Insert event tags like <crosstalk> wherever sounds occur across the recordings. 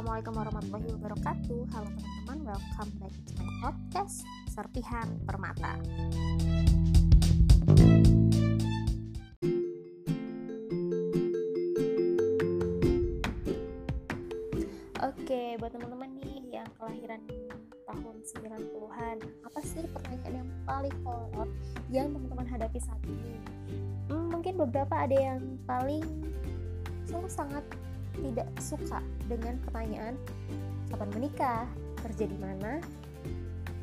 Assalamualaikum warahmatullahi wabarakatuh Halo teman-teman, welcome back to my podcast Serpihan Permata Oke, buat teman-teman nih yang kelahiran tahun 90-an Apa sih pertanyaan yang paling horor yang teman-teman hadapi saat ini? Hmm, mungkin beberapa ada yang paling sangat tidak suka dengan pertanyaan kapan menikah, kerja di mana,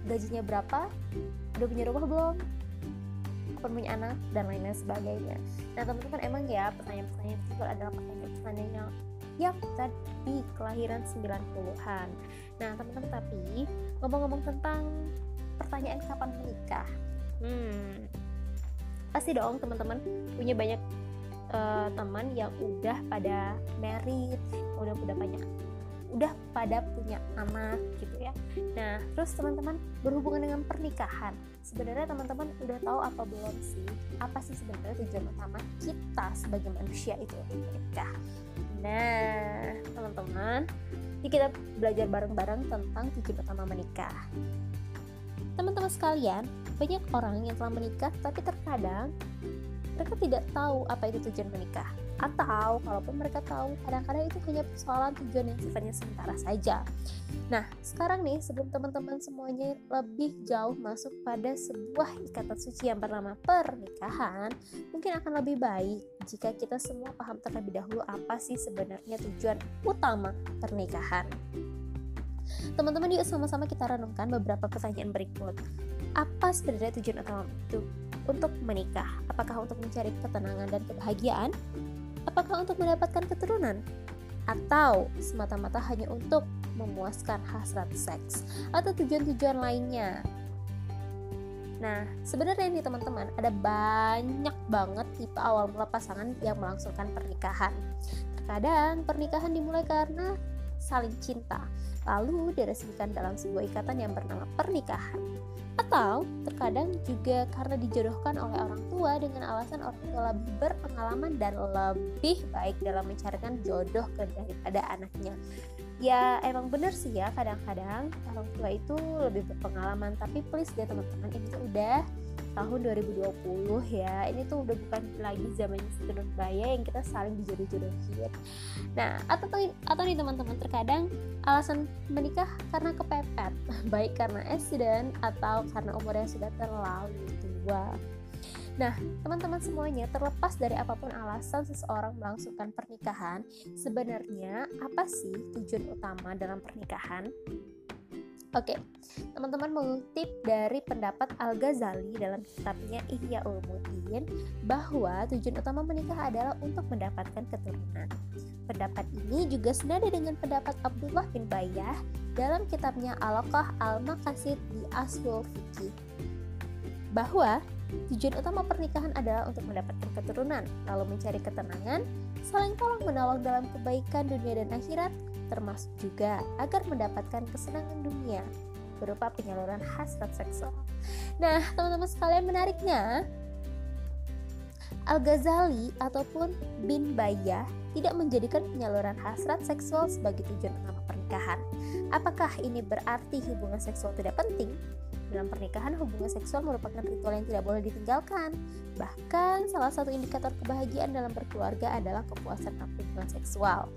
gajinya berapa, udah punya rumah belum, kapan punya anak, dan lain-lain sebagainya. Nah teman-teman emang ya pertanyaan-pertanyaan itu adalah pertanyaan-pertanyaan yang yang tadi kelahiran 90-an. Nah teman-teman tapi ngomong-ngomong tentang pertanyaan kapan menikah, hmm, pasti dong teman-teman punya banyak uh, teman yang udah pada merit udah udah banyak udah pada punya anak gitu ya. Nah terus teman-teman berhubungan dengan pernikahan sebenarnya teman-teman udah tahu apa belum sih? Apa sih sebenarnya tujuan utama kita sebagai manusia itu menikah? Nah teman-teman kita belajar bareng-bareng tentang tujuan utama menikah. Teman-teman sekalian banyak orang yang telah menikah tapi terkadang mereka tidak tahu apa itu tujuan menikah. Atau kalaupun mereka tahu kadang-kadang itu hanya persoalan tujuan yang sifatnya sementara saja. Nah sekarang nih sebelum teman-teman semuanya lebih jauh masuk pada sebuah ikatan suci yang bernama pernikahan mungkin akan lebih baik jika kita semua paham terlebih dahulu apa sih sebenarnya tujuan utama pernikahan. Teman-teman yuk sama-sama kita renungkan beberapa pertanyaan berikut. Apa sebenarnya tujuan utama itu untuk menikah? Apakah untuk mencari ketenangan dan kebahagiaan? Apakah untuk mendapatkan keturunan? Atau semata-mata hanya untuk memuaskan hasrat seks atau tujuan-tujuan lainnya? Nah, sebenarnya ini teman-teman, ada banyak banget tipe awal mula pasangan yang melangsungkan pernikahan. Terkadang pernikahan dimulai karena saling cinta, lalu diresmikan dalam sebuah ikatan yang bernama pernikahan. Atau terkadang juga karena dijodohkan oleh orang tua dengan alasan orang tua lebih berpengalaman dan lebih baik dalam mencarikan jodoh daripada anaknya. Ya emang bener sih ya kadang-kadang orang tua itu lebih berpengalaman tapi please deh teman-teman ini udah tahun 2020 ya. Ini tuh udah bukan lagi zaman sedulur baya yang kita saling dijodoh-jodohin. Nah atau atau nih teman-teman terkadang alasan menikah karena kepepet. <laughs> Baik karena accident atau karena umurnya sudah terlalu tua. Nah, teman-teman semuanya, terlepas dari apa pun alasan seseorang melangsungkan pernikahan, sebenarnya apa sih tujuan utama dalam pernikahan? Oke, teman-teman mengutip dari pendapat Al-Ghazali dalam kitabnya Ihya Ulumuddin bahwa tujuan utama menikah adalah untuk mendapatkan keturunan. Pendapat ini juga senada dengan pendapat Abdullah bin Bayyah dalam kitabnya Alaqah Al-Maqasid di Aslul Fikih bahwa tujuan utama pernikahan adalah untuk mendapatkan keturunan, lalu mencari ketenangan, saling tolong menolong dalam kebaikan dunia dan akhirat, termasuk juga agar mendapatkan kesenangan dunia berupa penyaluran hasrat seksual. Nah, teman-teman sekalian menariknya, Al-Ghazali ataupun Bin Bayyah tidak menjadikan penyaluran hasrat seksual sebagai tujuan utama pernikahan. Apakah ini berarti hubungan seksual tidak penting? Dalam pernikahan, hubungan seksual merupakan ritual yang tidak boleh ditinggalkan. Bahkan, salah satu indikator kebahagiaan dalam berkeluarga adalah kepuasan hubungan seksual.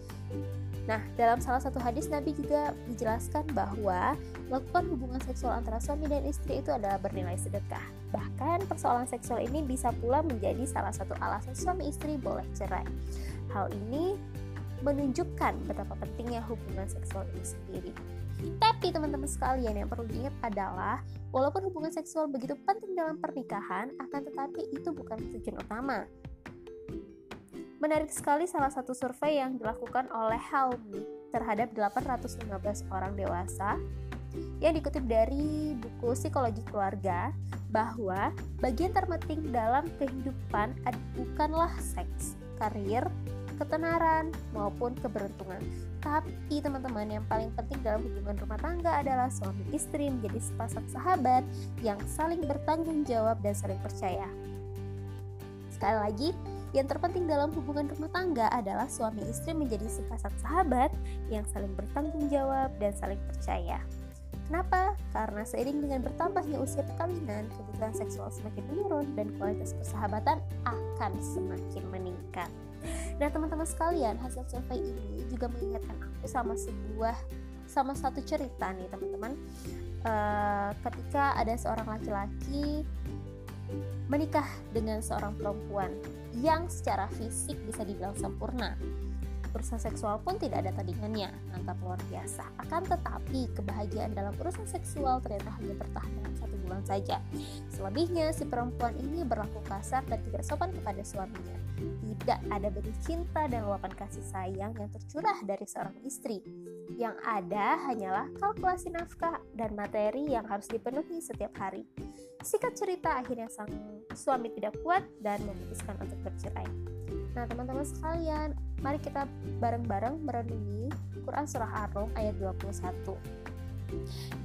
Nah, dalam salah satu hadis Nabi juga dijelaskan bahwa melakukan hubungan seksual antara suami dan istri itu adalah bernilai sedekah. Bahkan persoalan seksual ini bisa pula menjadi salah satu alasan suami istri boleh cerai. Hal ini menunjukkan betapa pentingnya hubungan seksual itu sendiri. Tapi teman-teman sekalian yang perlu diingat adalah walaupun hubungan seksual begitu penting dalam pernikahan, akan tetapi itu bukan tujuan utama. Menarik sekali salah satu survei yang dilakukan oleh Helmi terhadap 815 orang dewasa yang dikutip dari buku Psikologi Keluarga bahwa bagian terpenting dalam kehidupan bukanlah seks, karir, ketenaran, maupun keberuntungan. Tapi teman-teman yang paling penting dalam hubungan rumah tangga adalah suami istri menjadi sepasang sahabat yang saling bertanggung jawab dan saling percaya. Sekali lagi, Yang terpenting dalam hubungan rumah tangga adalah suami istri menjadi sepasang sahabat yang saling bertanggung jawab dan saling percaya. Kenapa? Karena seiring dengan bertambahnya usia perkawinan, kebutuhan seksual semakin menurun dan kualitas persahabatan akan semakin meningkat. Nah, teman-teman sekalian, hasil survei ini juga mengingatkan aku sama sebuah sama satu cerita nih, teman-teman. Uh, ketika ada seorang laki-laki menikah dengan seorang perempuan yang secara fisik bisa dibilang sempurna. Urusan seksual pun tidak ada tandingannya, mantap luar biasa. Akan tetapi, kebahagiaan dalam urusan seksual ternyata hanya bertahan dalam satu bulan saja. Selebihnya, si perempuan ini berlaku kasar dan tidak sopan kepada suaminya. Tidak ada bentuk cinta dan luapan kasih sayang yang tercurah dari seorang istri. Yang ada hanyalah kalkulasi nafkah dan materi yang harus dipenuhi setiap hari. Sikat cerita akhirnya sang suami tidak kuat dan memutuskan untuk bercerai. Nah, teman-teman sekalian, mari kita bareng-bareng merenungi Quran Surah Ar-Rum ayat 21.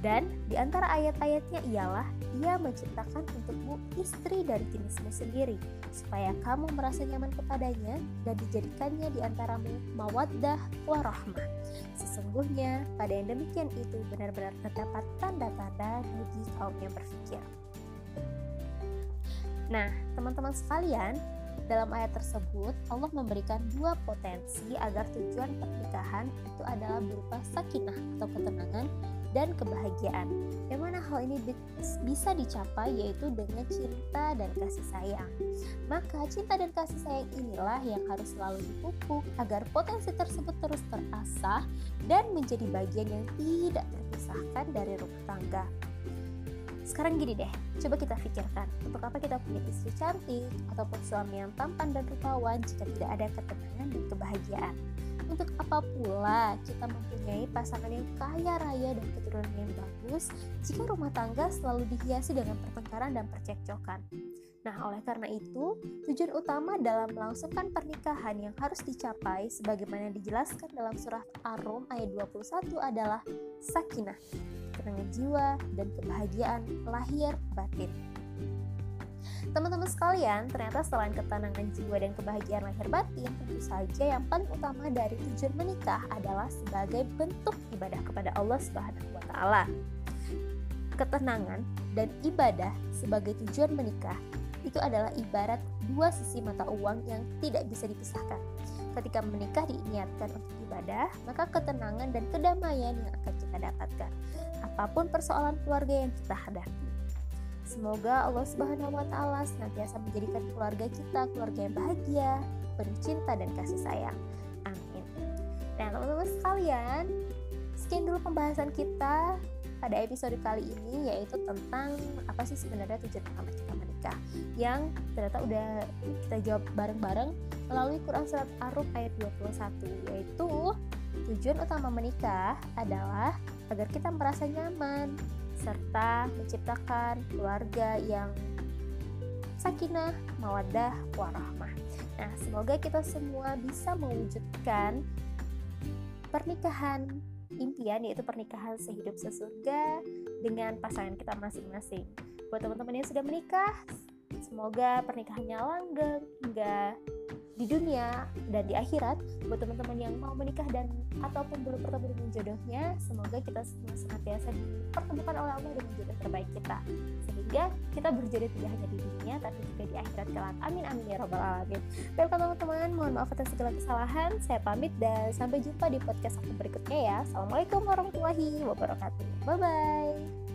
Dan di antara ayat-ayatnya ialah ia menciptakan untukmu istri dari jenismu sendiri supaya kamu merasa nyaman kepadanya dan dijadikannya di antaramu mawaddah warahmah. Sesungguhnya pada yang demikian itu benar-benar terdapat tanda-tanda bagi kaum yang berpikir. Nah, teman-teman sekalian, dalam ayat tersebut Allah memberikan dua potensi agar tujuan pernikahan itu adalah berupa sakinah atau ketenangan dan kebahagiaan. Yang mana hal ini bisa dicapai yaitu dengan cinta dan kasih sayang. Maka cinta dan kasih sayang inilah yang harus selalu dipupuk agar potensi tersebut terus terasah dan menjadi bagian yang tidak terpisahkan dari rumah tangga. Sekarang gini deh, coba kita pikirkan, untuk apa kita punya istri cantik ataupun suami yang tampan dan rupawan jika tidak ada ketenangan dan kebahagiaan? Untuk apa pula kita mempunyai pasangan yang kaya raya dan keturunan yang bagus jika rumah tangga selalu dihiasi dengan pertengkaran dan percekcokan? Nah, oleh karena itu, tujuan utama dalam melangsungkan pernikahan yang harus dicapai sebagaimana dijelaskan dalam surah Ar-Rum ayat 21 adalah sakinah, ketenangan jiwa, dan kebahagiaan lahir batin. Teman-teman sekalian, ternyata selain ketenangan jiwa dan kebahagiaan lahir batin, tentu saja yang paling utama dari tujuan menikah adalah sebagai bentuk ibadah kepada Allah Subhanahu wa taala. Ketenangan dan ibadah sebagai tujuan menikah itu adalah ibarat dua sisi mata uang yang tidak bisa dipisahkan. Ketika menikah diiniatkan untuk ibadah, maka ketenangan dan kedamaian yang akan kita dapatkan apa pun persoalan keluarga yang kita hadapi. Semoga Allah Subhanahu wa taala senantiasa menjadikan keluarga kita keluarga yang bahagia, penuh cinta dan kasih sayang. Amin. Nah, teman-teman sekalian, sekian dulu pembahasan kita pada episode kali ini yaitu tentang apa sih sebenarnya tujuan utama kita menikah yang ternyata udah kita jawab bareng-bareng melalui Quran Surat Ar-Rum ayat 21 yaitu tujuan utama menikah adalah agar kita merasa nyaman serta menciptakan keluarga yang sakinah, mawadah, warahmah. Nah, semoga kita semua bisa mewujudkan pernikahan impian yaitu pernikahan sehidup sesurga dengan pasangan kita masing-masing. Buat teman-teman yang sudah menikah, semoga pernikahannya langgeng hingga di dunia dan di akhirat. Buat teman-teman yang mau menikah dan ataupun belum bertemu dengan jodohnya semoga kita semua senantiasa dipertemukan oleh Allah dengan jodoh terbaik kita. Sehingga kita berjodoh tidak hanya di dunia tapi juga di akhirat kelak. Amin amin ya robbal alamin. Baiklah teman-teman. Mohon maaf atas segala kesalahan. Saya pamit dan sampai jumpa di podcast aku berikutnya ya. Assalamualaikum warahmatullahi wabarakatuh. Bye bye